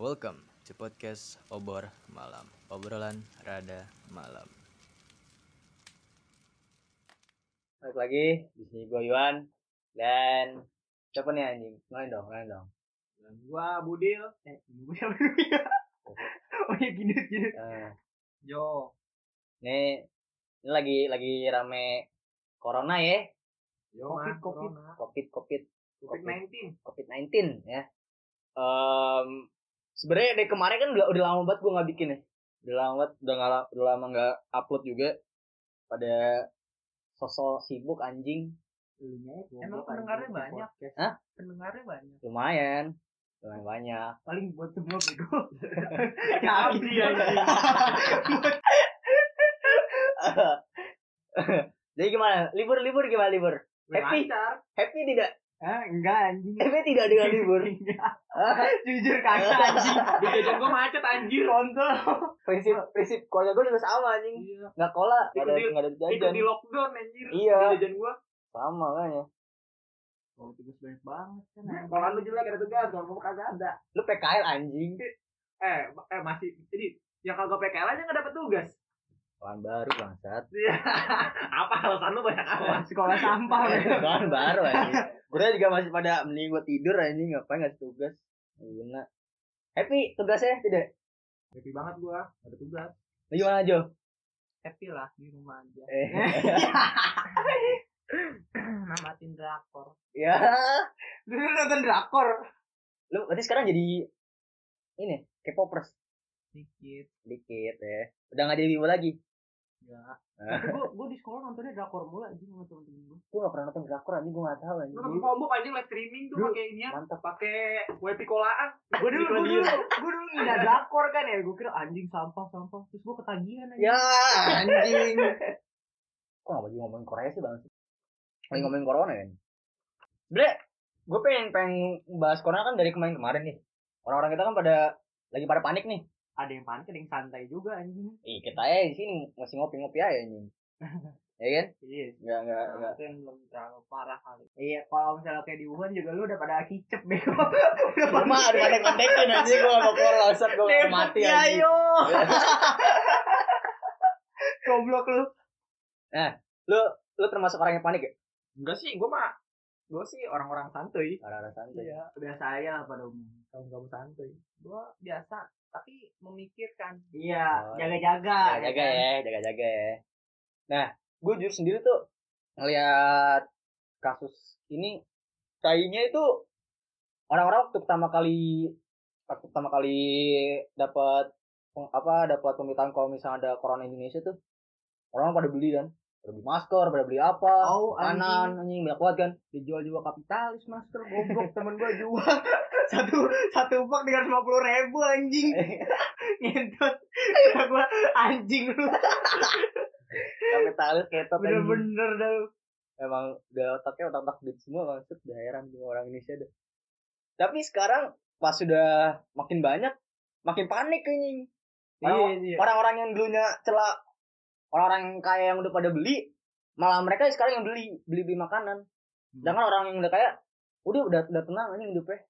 Welcome to podcast Obor Malam. Obrolan rada malam. Balik lagi di sini gue Yuan dan siapa nih anjing? Lain dong, lain dong. Dan gua Budil. Eh, Budil ya? Oh iya gini gini. Eh, Jo. ini ini lagi lagi rame corona ya, Jo Covid, covid, corona. covid, covid, Covid 19. covid 19 ya. Em sebenarnya dari kemarin kan udah udah lama banget gue nggak bikin ya. Udah lama banget, udah nggak udah lama nggak upload juga. Pada sosok sibuk anjing Emang pendengarnya banyak. Hah? Pendengarnya banyak. lumayan, lumayan banyak. Paling buat semua bego. Ya anjing anjing. Jadi gimana? Libur libur gimana libur? Happy? Lancar. Happy tidak? Ah, enggak anjing. Happy tidak dengan libur? Enggak. Jujur kagak anjing. Di jajan gua macet anjir. Kontol. prinsip prinsip keluarga gue juga sama anjing. Iya. Nggak kola, nggak ada nggak ada Ikut jajan. di lockdown anjir. Iya. Di jajan gua. Sama kan ya. Oh, tugas banyak banget kan. Kalau lu jelek ada tugas, kalau gua kagak ada. Lu PKL anjing. Eh, eh masih jadi yang kagak PKL aja nggak dapet tugas. Kawan baru bangsat. Iya. Apa alasan lu banyak apa? Sekolah sampah. Kawan baru anjing. Gue juga masih pada mending gue tidur anjing ngapain nggak tugas. Guna. Happy tugasnya tidak? Happy banget gua, ada tugas. Lu gimana Jo? Happy lah di rumah aja. Eh. Namatin drakor. ya. Dulu nonton drakor. Lu berarti sekarang jadi ini K-popers Dikit. dikit ya. Udah nggak jadi wibu lagi. Ya. Ah. Tapi gua, gua di sekolah nontonnya drakor mulu anjing sama temen-temen gua. Gue gak pernah nonton drakor anjing gue gak tahu anjing. Lu kan combo anjing live streaming tuh pakai ini ya. Mantap. Pakai wifi kolaan. gue dulu gue dulu gue dulu ngina drakor kan ya gue kira anjing sampah sampah terus gue ketagihan aja Ya anjing. Kok gak lagi ngomongin Korea sih bang? Lagi ngomongin corona kan? Sebenernya gue pengen pengen bahas corona kan dari kemarin-kemarin nih. Orang-orang kita kan pada lagi pada panik nih. Ada yang panik ada yang santai juga anjing. Ih kita aja di sini masih ngopi-ngopi aja anjing. ya kan? iya. Enggak enggak enggak. itu yang belum terlalu parah kali. Iya kalau misalnya kayak di Wuhan juga lu udah pada kicep bego. Udah Gue mah ada pandek-pandekin anjing gue mau keluar langsat gue mati ya anjing. yo. Goblok lu. Lu lu termasuk orang yang panik ya? Enggak sih, gua mah gua sih orang-orang santuy. Orang-orang santai. iya biasa aja lah pada umum Kamu kamu santuy. gue biasa tapi memikirkan Oh, iya jaga-jaga jaga-jaga ya, jaga-jaga ya. Nah, gue jujur sendiri tuh ngelihat kasus ini kayaknya itu orang-orang waktu pertama kali waktu pertama kali dapat apa dapat pemberitahuan kalau misalnya ada corona Indonesia tuh orang pada beli kan pada beli masker pada beli apa? Oh, kanan anjing. banyak banget kan? Dijual juga kapitalis masker goblok temen gue jual. Satu satu pak dengan lima puluh ribu anjing. Ngentot. Kata gue anjing lu. Kapitalis anjing. bener-bener dah emang udah otaknya otak-otak duit semua maksud udah heran orang Indonesia deh. Tapi sekarang pas sudah makin banyak makin panik anjing. Orang- iya. orang-orang yang dulunya celak orang-orang yang kaya yang udah pada beli malah mereka sekarang yang beli beli beli makanan sedangkan orang yang udah kaya udah udah udah tenang anjing hidupnya.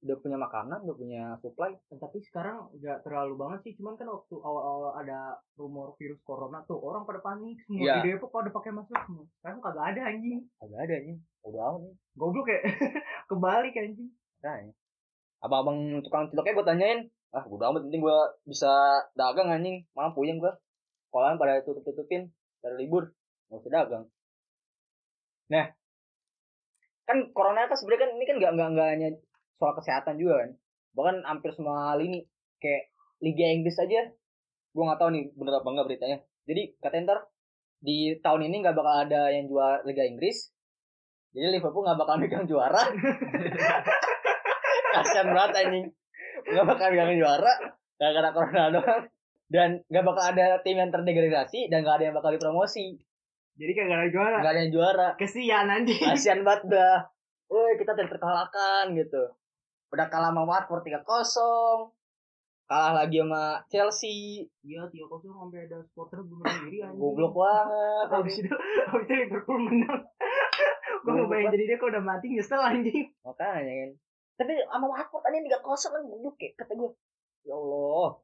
Udah punya makanan udah punya supply. Tapi sekarang nggak terlalu banget sih cuman kan waktu awal-awal ada rumor virus corona tuh orang pada panik semua. Iya. di Depok pada pakai masker semua. Sekarang kagak ada anjing. Agak ada anjing. Udah amat nih goblok ya. Kebalik anjing. Nah, ya. abang-abang tukang ciloknya gue tanyain ah udah amat penting gue bisa dagang anjing. Malah puyeng gue sekolahan pada tutup tutupin pada libur nggak usah dagang. Nah. Kan corona kan sebenarnya kan ini kan nggak nggak nggak hanya soal kesehatan juga kan. Bahkan hampir semua lini kayak Liga Inggris aja gue nggak tahu nih bener apa enggak beritanya. Jadi katanya ntar di tahun ini nggak bakal ada yang juara Liga Inggris. Jadi Liverpool nggak bakal megang juara. Kasian banget anjing. Nggak bakal megang juara gara-gara corona doang dan nggak bakal ada tim yang terdegradasi dan nggak ada yang bakal dipromosi. Jadi kagak ada juara. Nggak ada yang juara. Kesian anjing. Kasian banget dah. Woi kita tidak terkalahkan gitu. Udah kalah sama Watford 3-0 kalah lagi sama Chelsea. Iya tiga kosong sampai ada supporter bunuh diri anjing. Goblok banget. Habis itu, habis itu Liverpool menang. Gue mau bayangin jadi dia kok udah mati nyesel anjing. makanya kan. Tapi sama Watford tadi tiga kosong kan goblok kayak kata gue. Ya Allah.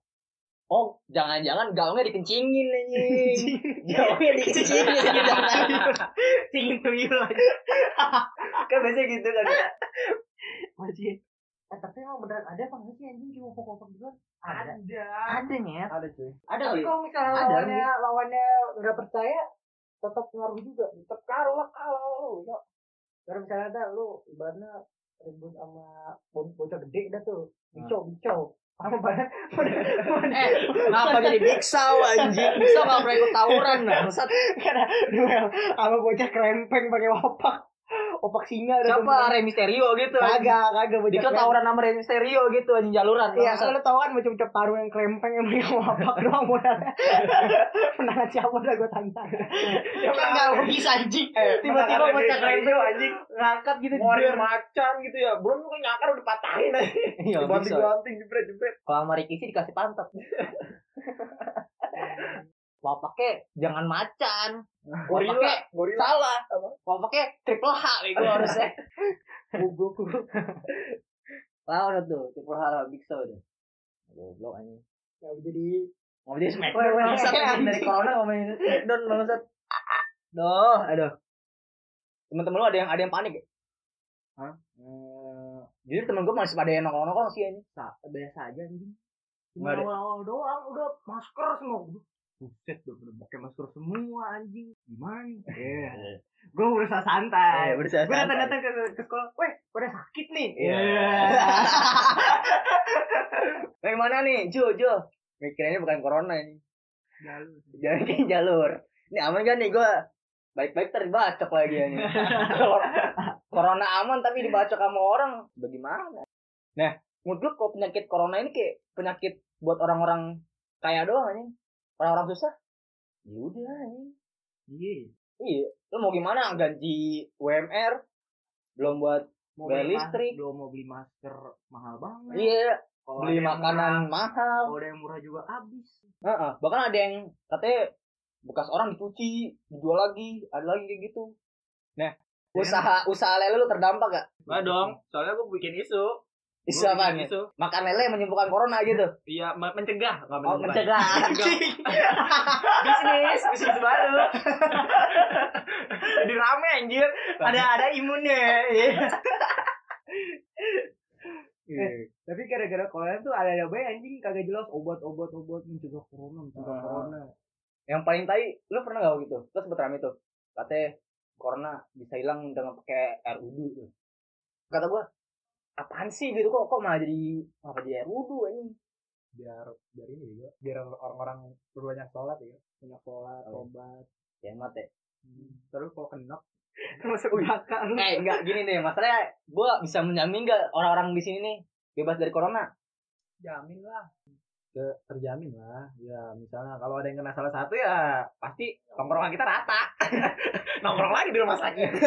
Oh, jangan-jangan gaungnya dikencingin anjing. gaungnya dikencingin jangan. Cingin tuyul aja. Kan biasanya gitu kan. Wajib. Eh, tapi emang beneran ada apa nggak sih anjing cuma pokok-pokok gitu? Ada. Ada. Ada nyet. Ada cuy. Ada. Tapi kalau misalnya Ada, lawannya lawannya nggak percaya, tetap ngaruh juga. Tetap ngaruh lah kalau lu. Ya. Kalau misalnya ada lu ibaratnya ribut sama bo- bocah gede dah tuh. Bico, bico. Sama banget. Eh, kenapa jadi biksaw anjing? Biksaw enggak pernah ikut tawuran bangsat. Karena duel sama bocah krempeng pakai opak. Opak singa. Siapa Rey Mysterio gitu. Kagak, kagak bocah Dikira tawuran sama Rey Mysterio gitu anjing jaluran. Iya, lu tau kan macam-macam tarung yang krempeng yang pakai opak doang modalnya. Menang siapa dah gue tantang. Ya kan enggak bisa anjing. Tiba-tiba bocah krempeng anjing ngangkat gitu. Ngeluarin macan gitu ya. Belum lu nyakar udah patahin aja. Iya, bisa. Banting-banting jebret-jebret. Kalau sama Ricky sih dikasih pantat. Bapaknya jangan macan. Gorila, Bapaknya gorila. salah. Bapaknya triple H bego harusnya. Goblok lu. Lawan tuh, triple H Big Show tuh. Goblok anjing. Ya jadi Ngomong jadi Smackdown bangsat anjing. dari corona ngomongin Smackdown bangsat. Duh, aduh. Temen-temen lu ada yang ada yang panik ya? Hah? Eh, Jadi temen gue masih pada yang nongkrong-nongkrong sih anjing. biasa aja anjing. Cuma awal-awal doang udah masker semua. Buset, udah pada pakai masker semua anjing. Gimana? nih? Iya. Gue berusaha santai. Eh, berusaha Gue santai. datang-datang ke, ke sekolah, weh, pada sakit nih. Iya. Bagaimana nih, Jo, Jo? Mikirannya bukan corona ini. Jalur. Jangan kayak jalur. Ini aman gak nih gue? Baik-baik terbacok lagi ini. corona aman tapi dibacok sama orang. Bagaimana? Nah, menurut gue kalau penyakit corona ini kayak penyakit buat orang-orang kaya doang anjing. Orang-orang susah. Ya udah anjing. Iya. Iya, lu mau gimana? Gaji UMR belum buat Mau Bayar beli listrik. belum mau beli masker mahal banget. iya, Kalau beli makanan murah- mahal. Kalau ada yang murah juga habis. Heeh, bahkan ada yang katanya bekas orang dicuci, dijual lagi, ada lagi kayak gitu. Nah, usaha usaha lele lu terdampak gak? Enggak dong. Soalnya gue bikin isu. Isu apa nih? Isu. Makan lele menyembuhkan corona gitu. Iya, me- mencegah. Nggak Oh, mencegah. bisnis, bisnis baru. Jadi rame anjir. ada ada imunnya. Iya. Iya. Tapi gara-gara corona tuh ada ada bayi anjing kagak jelas obat-obat obat mencegah corona, mencegah Ah. corona. Yang paling tai, lu pernah gak gitu? Sempet rame tuh. Katanya corona bisa hilang dengan pakai air wudhu tuh. Kata gua, apaan sih gitu kok kok malah jadi apa jadi air wudhu anjing? Biar biar ini juga. Biar orang-orang berbanyak sholat ya. Banyak pola, Oh. obat. Kiamat ya. Terus kalau kena Masuk neraka. Eh, enggak gini deh, masalahnya gua bisa menjamin gak orang-orang di sini nih bebas dari corona? jamin lah. Ke, terjamin lah. Ya, misalnya kalau ada yang kena salah satu ya pasti nongkrongan kita rata. Nongkrong lagi di rumah sakit.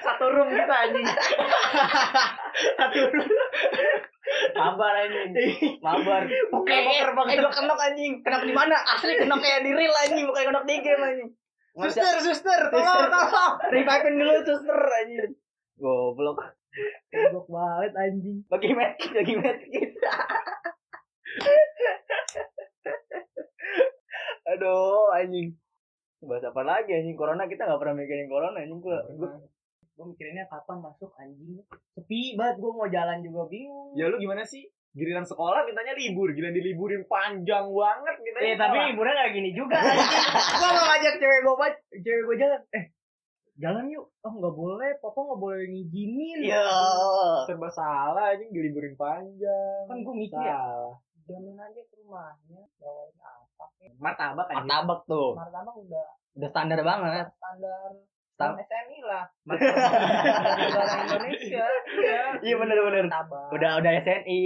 Satu room kita anjing. Satu room. Mabar anjing. Mabar. Oke, eh, eh, gua kenok anjing. Kenok di mana? Asli kenok kayak di real anjing, bukan kenok di game anjing. Suster, suster, tolong, tolong. Revive dulu suster anjing. Goblok. Goblok banget anjing. Bagi medkit, bagi medkit. Aduh, anjing. Bahas apa lagi anjing corona kita nggak pernah mikirin corona anjing gua. gua Gue mikirinnya kapan masuk anjing. Sepi banget gue mau jalan juga bingung. Ya lu gimana sih? Giliran sekolah mintanya libur, giliran diliburin panjang banget mintanya. Eh tapi liburan gak gini juga. Gua mau ngajak cewek gue cewek gue jalan. Eh, jalan yuk. Oh nggak boleh, papa nggak boleh ngizinin. Ya. serba salah anjing diliburin panjang. Kan gue mikir ya, jalan aja ke rumahnya, bawain apa? Martabak anjing. Martabak tuh. Martabak udah Udah standar banget. standar Stan- Stan SNI lah. Martabak negara Indonesia. Iya. Iya bener-bener. Martabak. Udah udah SNI.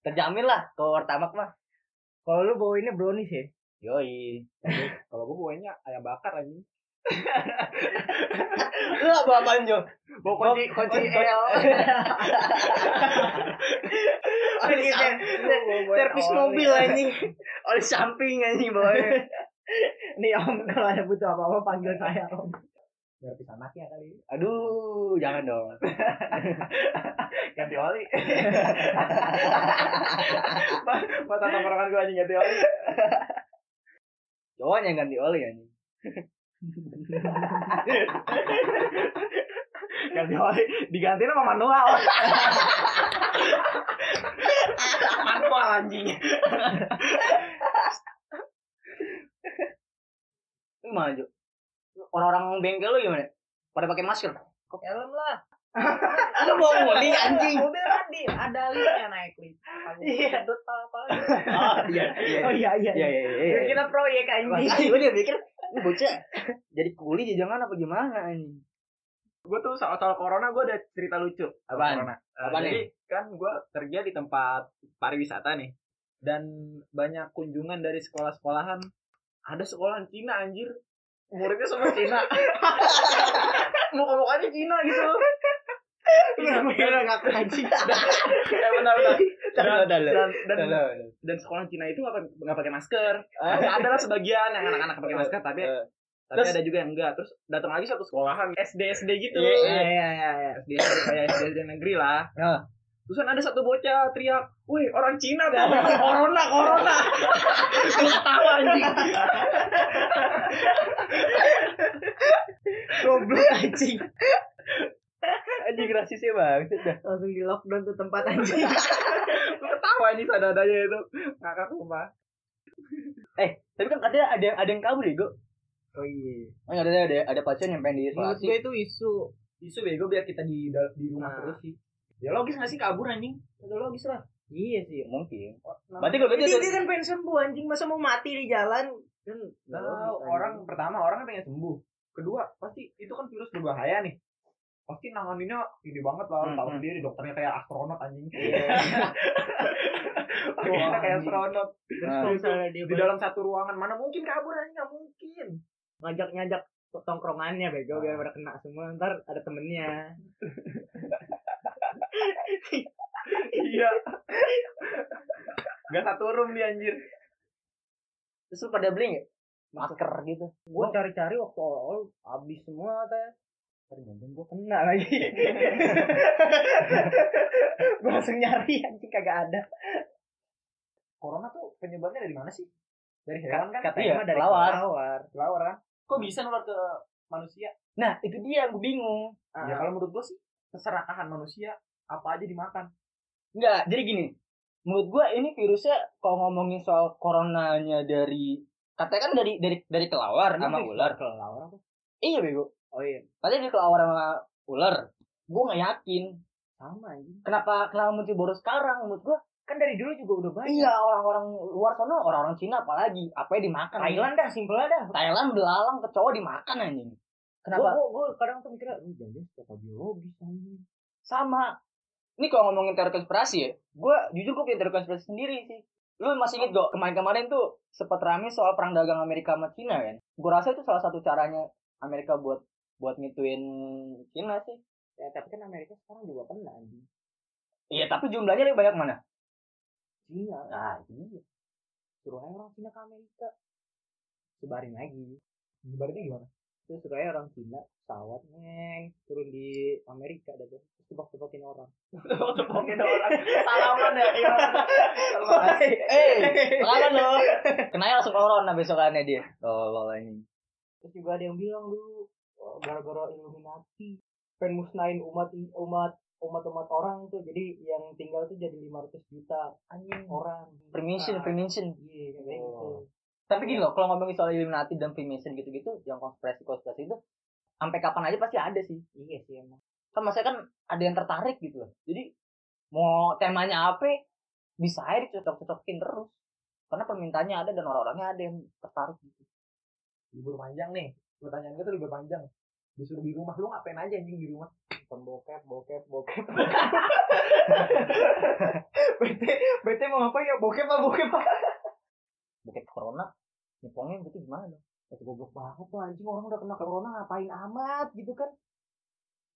Terjamin lah ke martabak mah. Kalau lu bawainnya brownies ya? Yoi. Kalau gue bawanya ayam bakar anjing. Lu apa apaan Jo? Bawa kunci kunci L. Servis mobil anjing. Oli samping anjing bawahnya. Nih om kalau ada butuh apa-apa panggil saya om. Gratis anaknya kali. Aduh, jangan dong. Ganti oli. Mata tongkrongan gue anjing ganti oli. Cowoknya yang ganti oli anjing. Ganti oli. Diganti sama manual. manual anjing. Lu mana, Jo? Orang-orang bengkel lu gimana? Pada pakai masker. Helm lah. Lu mau nguli anjing. Mobil kan di ada liftnya naik lift. Iya. Iya. apa lagi? Oh, iya, iya. Oh iya iya. Iya, iya, iya. iya. Kita proyek Wah, anjing. Gue dia pikir ini bocah jadi kuli jangan apa gimana anjing. gue tuh soal soal corona gue ada cerita lucu Apaan? corona. Eh, Apaan jadi kan gue kerja di tempat pariwisata nih dan banyak kunjungan dari sekolah-sekolahan ada sekolahan Cina anjir. Muridnya semua Cina. Muka-mukanya Cina gitu. Bener ngaku anjing. ya benar benar Tahu, tahu, dan dan, dan, tahu. dan sekolah Cina itu nggak pakai- masker. Tapi ada lah sebagian yang anak-anak pakai masker tapi Eh, tapi Terus- ada juga yang enggak. Terus datang lagi satu sekolahan SD SD gitu. Iya, Iya iya iya. iya. SD SD kayak SD SD negeri lah. Ah. Terus kan ada satu bocah teriak woi orang Cina tuh corona corona gue ketawa anjing Goblok anjing. Anjing rasisnya banget dah. Langsung di lockdown tuh tempat anjing. ketawa anjing sadadanya itu ngakak sumpah Eh, tapi kan katanya ada ada yang kabur ya, Go. Oh iya. Oh, ada ada ada pasien yang pengen Menurut diisolasi. gue itu isu. isu bego biar kita di di rumah Nah. terus sih ya logis gak sih kabur anjing udah logis lah Iya sih. Mungkin. Nah, Berarti kalau Dia, dia kan pengen sembuh anjing masa mau mati di jalan kan logis, Tahu, anjing. orang pertama orang pengen sembuh kedua pasti itu kan virus berbahaya nih pasti nanganinnya ini banget lah Hmm, tahu hmm. sendiri dokternya kayak astronot anjing. Pakaiannya Wah, kayak astronot Terus Nah. di dalam satu ruangan mana mungkin kabur anjing nggak mungkin ngajak ngajak tongkrongannya bego biar pada kena semua ntar ada temennya iya. Gak satu room dia anjir. Terus lu pada beli nggak? Masker gitu. gue cari-cari waktu awal habis semua teh ternyata gue kena lagi. Gue langsung nyari anjing kagak ada. Corona tuh penyebabnya dari mana sih? Dari hewan kan? katanya Iya, dari kelawar. kelawar. Kelawar kan kok bisa nular ke manusia? Nah, itu dia yang gue bingung. ya kalau menurut gua sih keserakahan manusia apa aja dimakan Enggak, jadi gini. Menurut gua ini virusnya kalau ngomongin soal coronanya dari katanya kan dari dari dari kelawar sama ular. kelawar apa Iya bego. oh iya Katanya dari kelawar sama ular. Gua nggak yakin. sama anjing Kenapa kenapa muncul baru sekarang menurut gua? kan dari dulu juga udah banyak Iya, orang-orang luar sana, orang-orang Cina apalagi, apa yang dimakan? Thailand dah simpel dah Thailand belalang kecoa dimakan anjing. Kenapa? gue gue kadang tuh mikirnya ini jangan secara biologis anjing sama ini kalau ngomongin teori konspirasi ya gue jujur gue punya teori konspirasi sendiri sih. Lu masih inget gak kemarin-kemarin tuh sempat rame soal perang dagang Amerika sama Cina kan? Gue rasa itu salah satu caranya Amerika buat buat ngituin Cina sih. Ya tapi kan Amerika sekarang juga kena anjing. Iya tapi jumlahnya lebih banyak mana? Cina. Nah itu dia suruh aja orang Cina ke Amerika. Sebarin lagi. Nyebarinnya gimana? Terus aja orang Cina pesawat neng turun di Amerika dah tuh. Terus tebak-tebakin orang. Oke orang. Salaman ya. iya. eh pengalaman lo kenanya langsung corona besokannya dia. Tolol ini terus juga ada yang bilang dulu "Wah, gara-gara Illuminati pengen musnahin umat umat umat umat orang tuh jadi yang tinggal tuh jadi 500 juta anjing. orang. Freemason Nah, Freemason iya kayak gitu. Oh. Tapi gini loh kalau ngomongin soal Illuminati dan Freemason gitu-gitu yang konspirasi konspirasi itu sampai kapan aja pasti ada sih. Iya sih emang. Kan maksudnya kan ada yang tertarik gitu loh. Jadi mau temanya apa bisa aja dicocok-cocokin terus. Karena permintaannya ada dan orang-orangnya ada yang tertarik gitu. Libur panjang nih. Pertanyaan gue tuh libur panjang. Disuruh di rumah. Lu ngapain aja anjing di rumah? nonton bokep bokep bokep. Bete bete mau ngapain ya? Bokep apa bokep apa bukit corona nyepongnya berarti gimana dong itu goblok banget tuh anjing orang udah kena corona ngapain amat gitu kan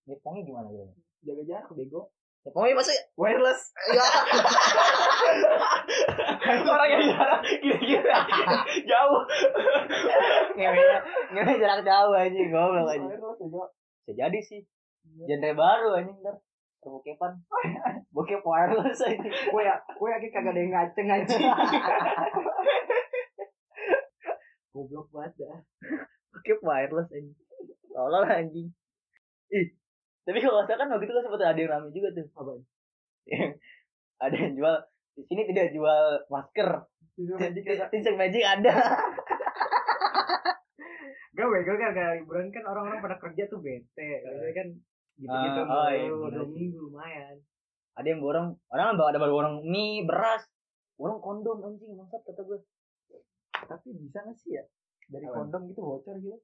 nyepongnya gimana gitu Jaga jarak bego. Ya, pokoknya masih wireless. Ya. Orang yang jarak gila-gila. Jauh. Ngewenya, ngewenya jarak jauh anjing, goblok anjing. Bisa jadi sih. Genre baru anjing ntar. Perbokepan. Bokep wireless anjing. gue ya gue yakin kagak ada yang ngaceng anjing Goblok banget dah. Bokep wireless anjing. Tolol anjing. Ih, tapi kalau nggak salah kan waktu itu kan sempat ada yang rame juga tuh. Apa? ada yang jual di sini tidak jual masker. Tinsel magic ada. Gak bego kan kayak liburan kan orang-orang pada kerja tuh bete Jadi kan gitu-gitu Ah, oh, iya, dua minggu lumayan Ada yang borong, orang ada bawa borong mie, beras. Borong kondom anjing, bangsat kata gue. Tapi bisa gak sih ya? Dari Apa? kondom gitu bocor gitu.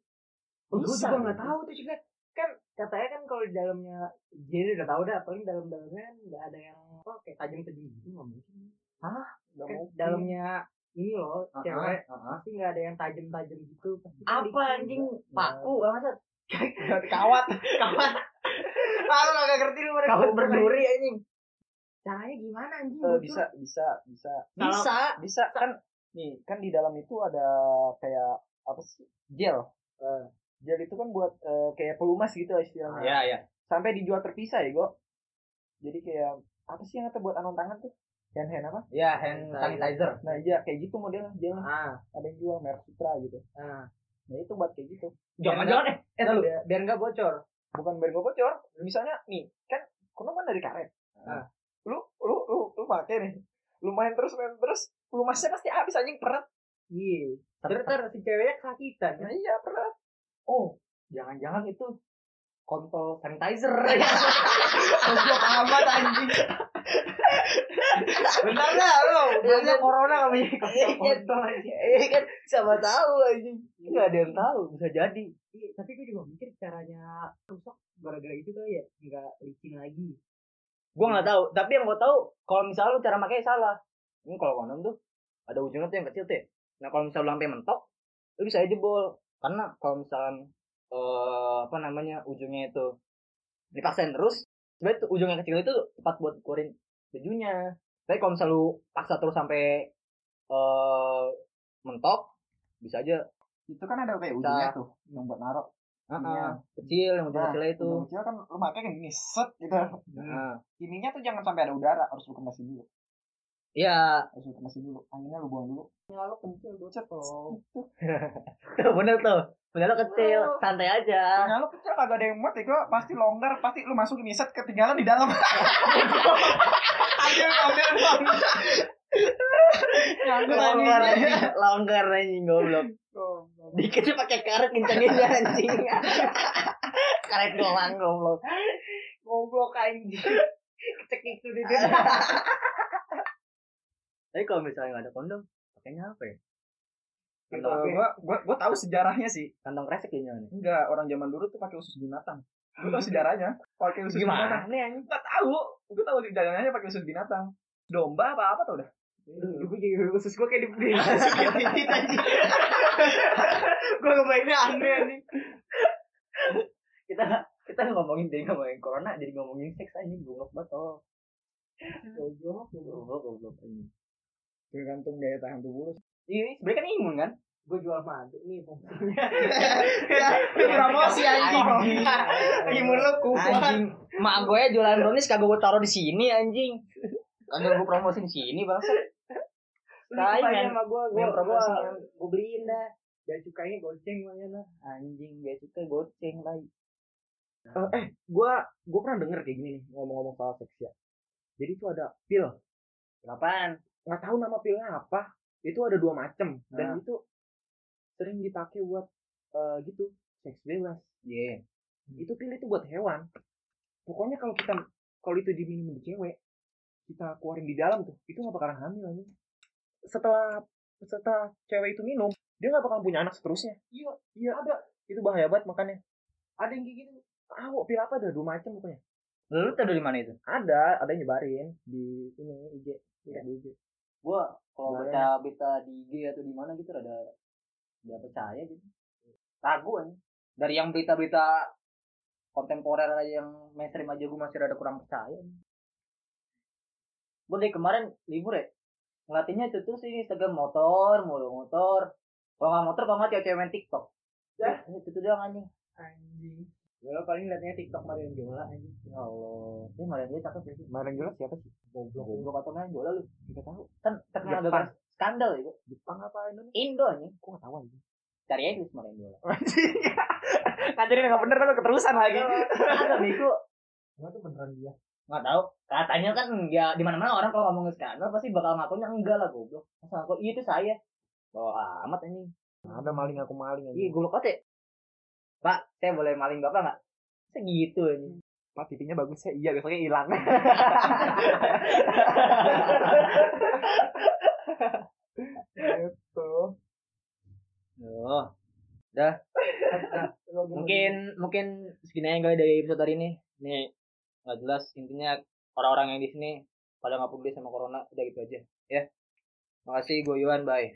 Oh, gue juga nggak tahu tuh juga kan katanya kan kalau di dalamnya jadi udah tahu dah paling dalam-dalamnya kan nggak ada yang apa kayak tajam-tajam gitu nggak mungkin Gak kan mungkin. dalamnya ini loh cewek ah. pasti nggak ada yang tajam-tajam gitu pasti kan Apa anjing? Paku, bangsat. Kawat. kawat ah lu nggak ngerti lu mereka Kawat berduri anjing. caranya gimana anjing Bocor. bisa, bisa, bisa. Bisa. Bisa kan nih, kan di dalam itu ada kayak apa sih? Gel. Eh. Gel itu kan buat eh, kayak pelumas gitu lah istilahnya. Ya, ya. Sampai dijual terpisah ya, Go. Jadi kayak apa sih yang kata buat anon tangan tuh? Hand hand apa? Ya, hand sanitizer. Nah, iya kayak gitu modelnya, gelnya. ah Ada yang jual merek Sutra gitu. ah Nah, itu buat kayak gitu. Jangan-jangan eh, eh lu. biar, biar nggak bocor Bukan biar gue bocor. Misalnya nih, kan kondom kan dari karet. Ah. Lu lu lu lu pakai nih. Lu main terus main terus, pelumasnya pasti habis anjing peret. iya terus si ceweknya kesakitan Nah, iya peret. Oh, jangan-jangan itu kontol sanitizer. Goblok amat anjing. Bentar dah lu. Biasanya corona kami. Kontol anjing. Eh kan siapa tahu anjing. Enggak ada yang tahu, bisa jadi. Iya, tapi gue juga mikir caranya rusak gara-gara itu kali ya nggak licin lagi. Gua nggak tahu, tapi yang gua tahu kalau misalnya lu cara makanya salah. Ini kalau kondom tuh ada ujungnya tuh yang kecil tuh. ya. Nah, kalau misalnya lu sampai mentok, lu bisa aja jebol. Karena kalau misalnya eh apa namanya ujungnya itu dipaksain terus, sebenarnya tuh ujung yang kecil itu tepat buat keluarin bajunya. Tapi kalau misalnya lu paksa terus sampai eh mentok, bisa aja Itu kan ada kayak ujungnya tuh yang buat narok. ah, Iya. kecil yang ujung Nah, kecilnya itu. Ujung kecil kan lu pakai kan gini set gitu. Nah, Ininya tuh jangan sampai ada udara, harus lu kemasin dulu. Iya, lu kemasin dulu. Anginnya lu buang dulu. Lalu kencil bocor Gitu. tuh bener tuh. Bener lo kecil, santai aja. Punya lu kecil kagak ada yang muat ya, gua pasti longgar, pasti lu masukin nih set ketinggalan di dalam. ambil, ambil, ambil. Nyangkut longgar longgar anjing goblok dikitnya pakai karet kencengin ya anjing karet doang goblok goblok anjing. Kecek itu di tapi kalau misalnya nggak ada kondom pakainya apa ya kantong, Gua, gua, gua tahu sejarahnya sih. kantong kresek kayaknya nih Enggak, orang zaman dulu tuh pakai usus binatang. Gua tahu sejarahnya. Pakai usus binatang. gimana nih anjing Enggak tahu. Gua tahu sejarahnya pakai usus binatang. Domba apa apa tau dah. Gue jadi usus gue kayak di. Gue kebaiknya aneh anjing. kita kita ngomongin dari ngomongin corona jadi ngomongin seks anjing goblok banget oh Goblok. goblok goblok anjing Tergantung daya tahan tubuh lu. ini sebenarnya kan imun kan Gue jual madu nih fungsinya. promosi anjing. Imun lu kuat. anjing mak gue jualan brownies kagak gue taruh di sini anjing kagak gue promosin di sini Tai, lupain men. sama gue, gue gue gue beliin dah. Biar cukainya goceng lah. anjing biasa suka goceng baik eh, gua gua pernah denger kayak gini nih ngomong-ngomong soal seks ya. Jadi tuh ada pil, kapan nggak tahu nama pilnya apa. Itu ada dua macam dan Nah. itu sering dipakai buat eh, gitu seks bebas. iya Itu pil itu buat hewan. Pokoknya kalau kita kalau itu diminum di cewek, kita keluarin di dalam tuh, itu nggak bakalan hamil anjing. Setelah setelah cewek itu minum, dia nggak bakalan punya anak seterusnya. Iya, Iya, ada. Itu bahaya banget makanya. ada yang kayak gitu. Tahu pil apa ada dua macam pokoknya. lu tahu dari mana itu Ada, ada yang nyebarin di ini IG, ya. di IG. Kalau baca berita di IG atau di mana gitu ada nggak percaya gitu. Ragu aja dari yang berita-berita kontemporer aja yang mainstream aja gue masih ada kurang percaya. Gue dari kemarin libur ya ngelatihnya itu tuh sih Instagram motor mulu motor. Kalau nggak motor kalau nggak cewek-cewek main TikTok. Ya. Itu tuh doang anjing. Anjing. Ya lo paling liatnya TikTok Marion Jola aja. ya Allah. Ini malah dia cakep sih. Kemarin jelas siapa sih? goblok. Goblok. Atau main bola lu Kita tahu. kan terkenal Jepang. Skandal ya Jepang apa Indonesia? Indo anjing Gua nggak tahu aja. cari aja main bola Anjing. Ngajarin nggak bener tapi keterusan lagi. ada bego Emang tuh beneran dia. nggak tahu katanya kan ya di mana mana orang kalau ngomongin skandal pasti bakal ngakunya enggak lah goblok masa ngaku iya itu saya bawa amat anjing Ada maling aku maling aja. iya goblok banget ya pak saya boleh maling bapak nggak segitu anjing Pak pipinya bagus ya. Iya besoknya hilang. Gitu. Oh. Dah. mungkin mungkin segini aja kali dari episode hari ini. Nih nggak jelas intinya orang-orang yang di sini pada nggak peduli sama corona udah gitu aja ya makasih gue Yuan bye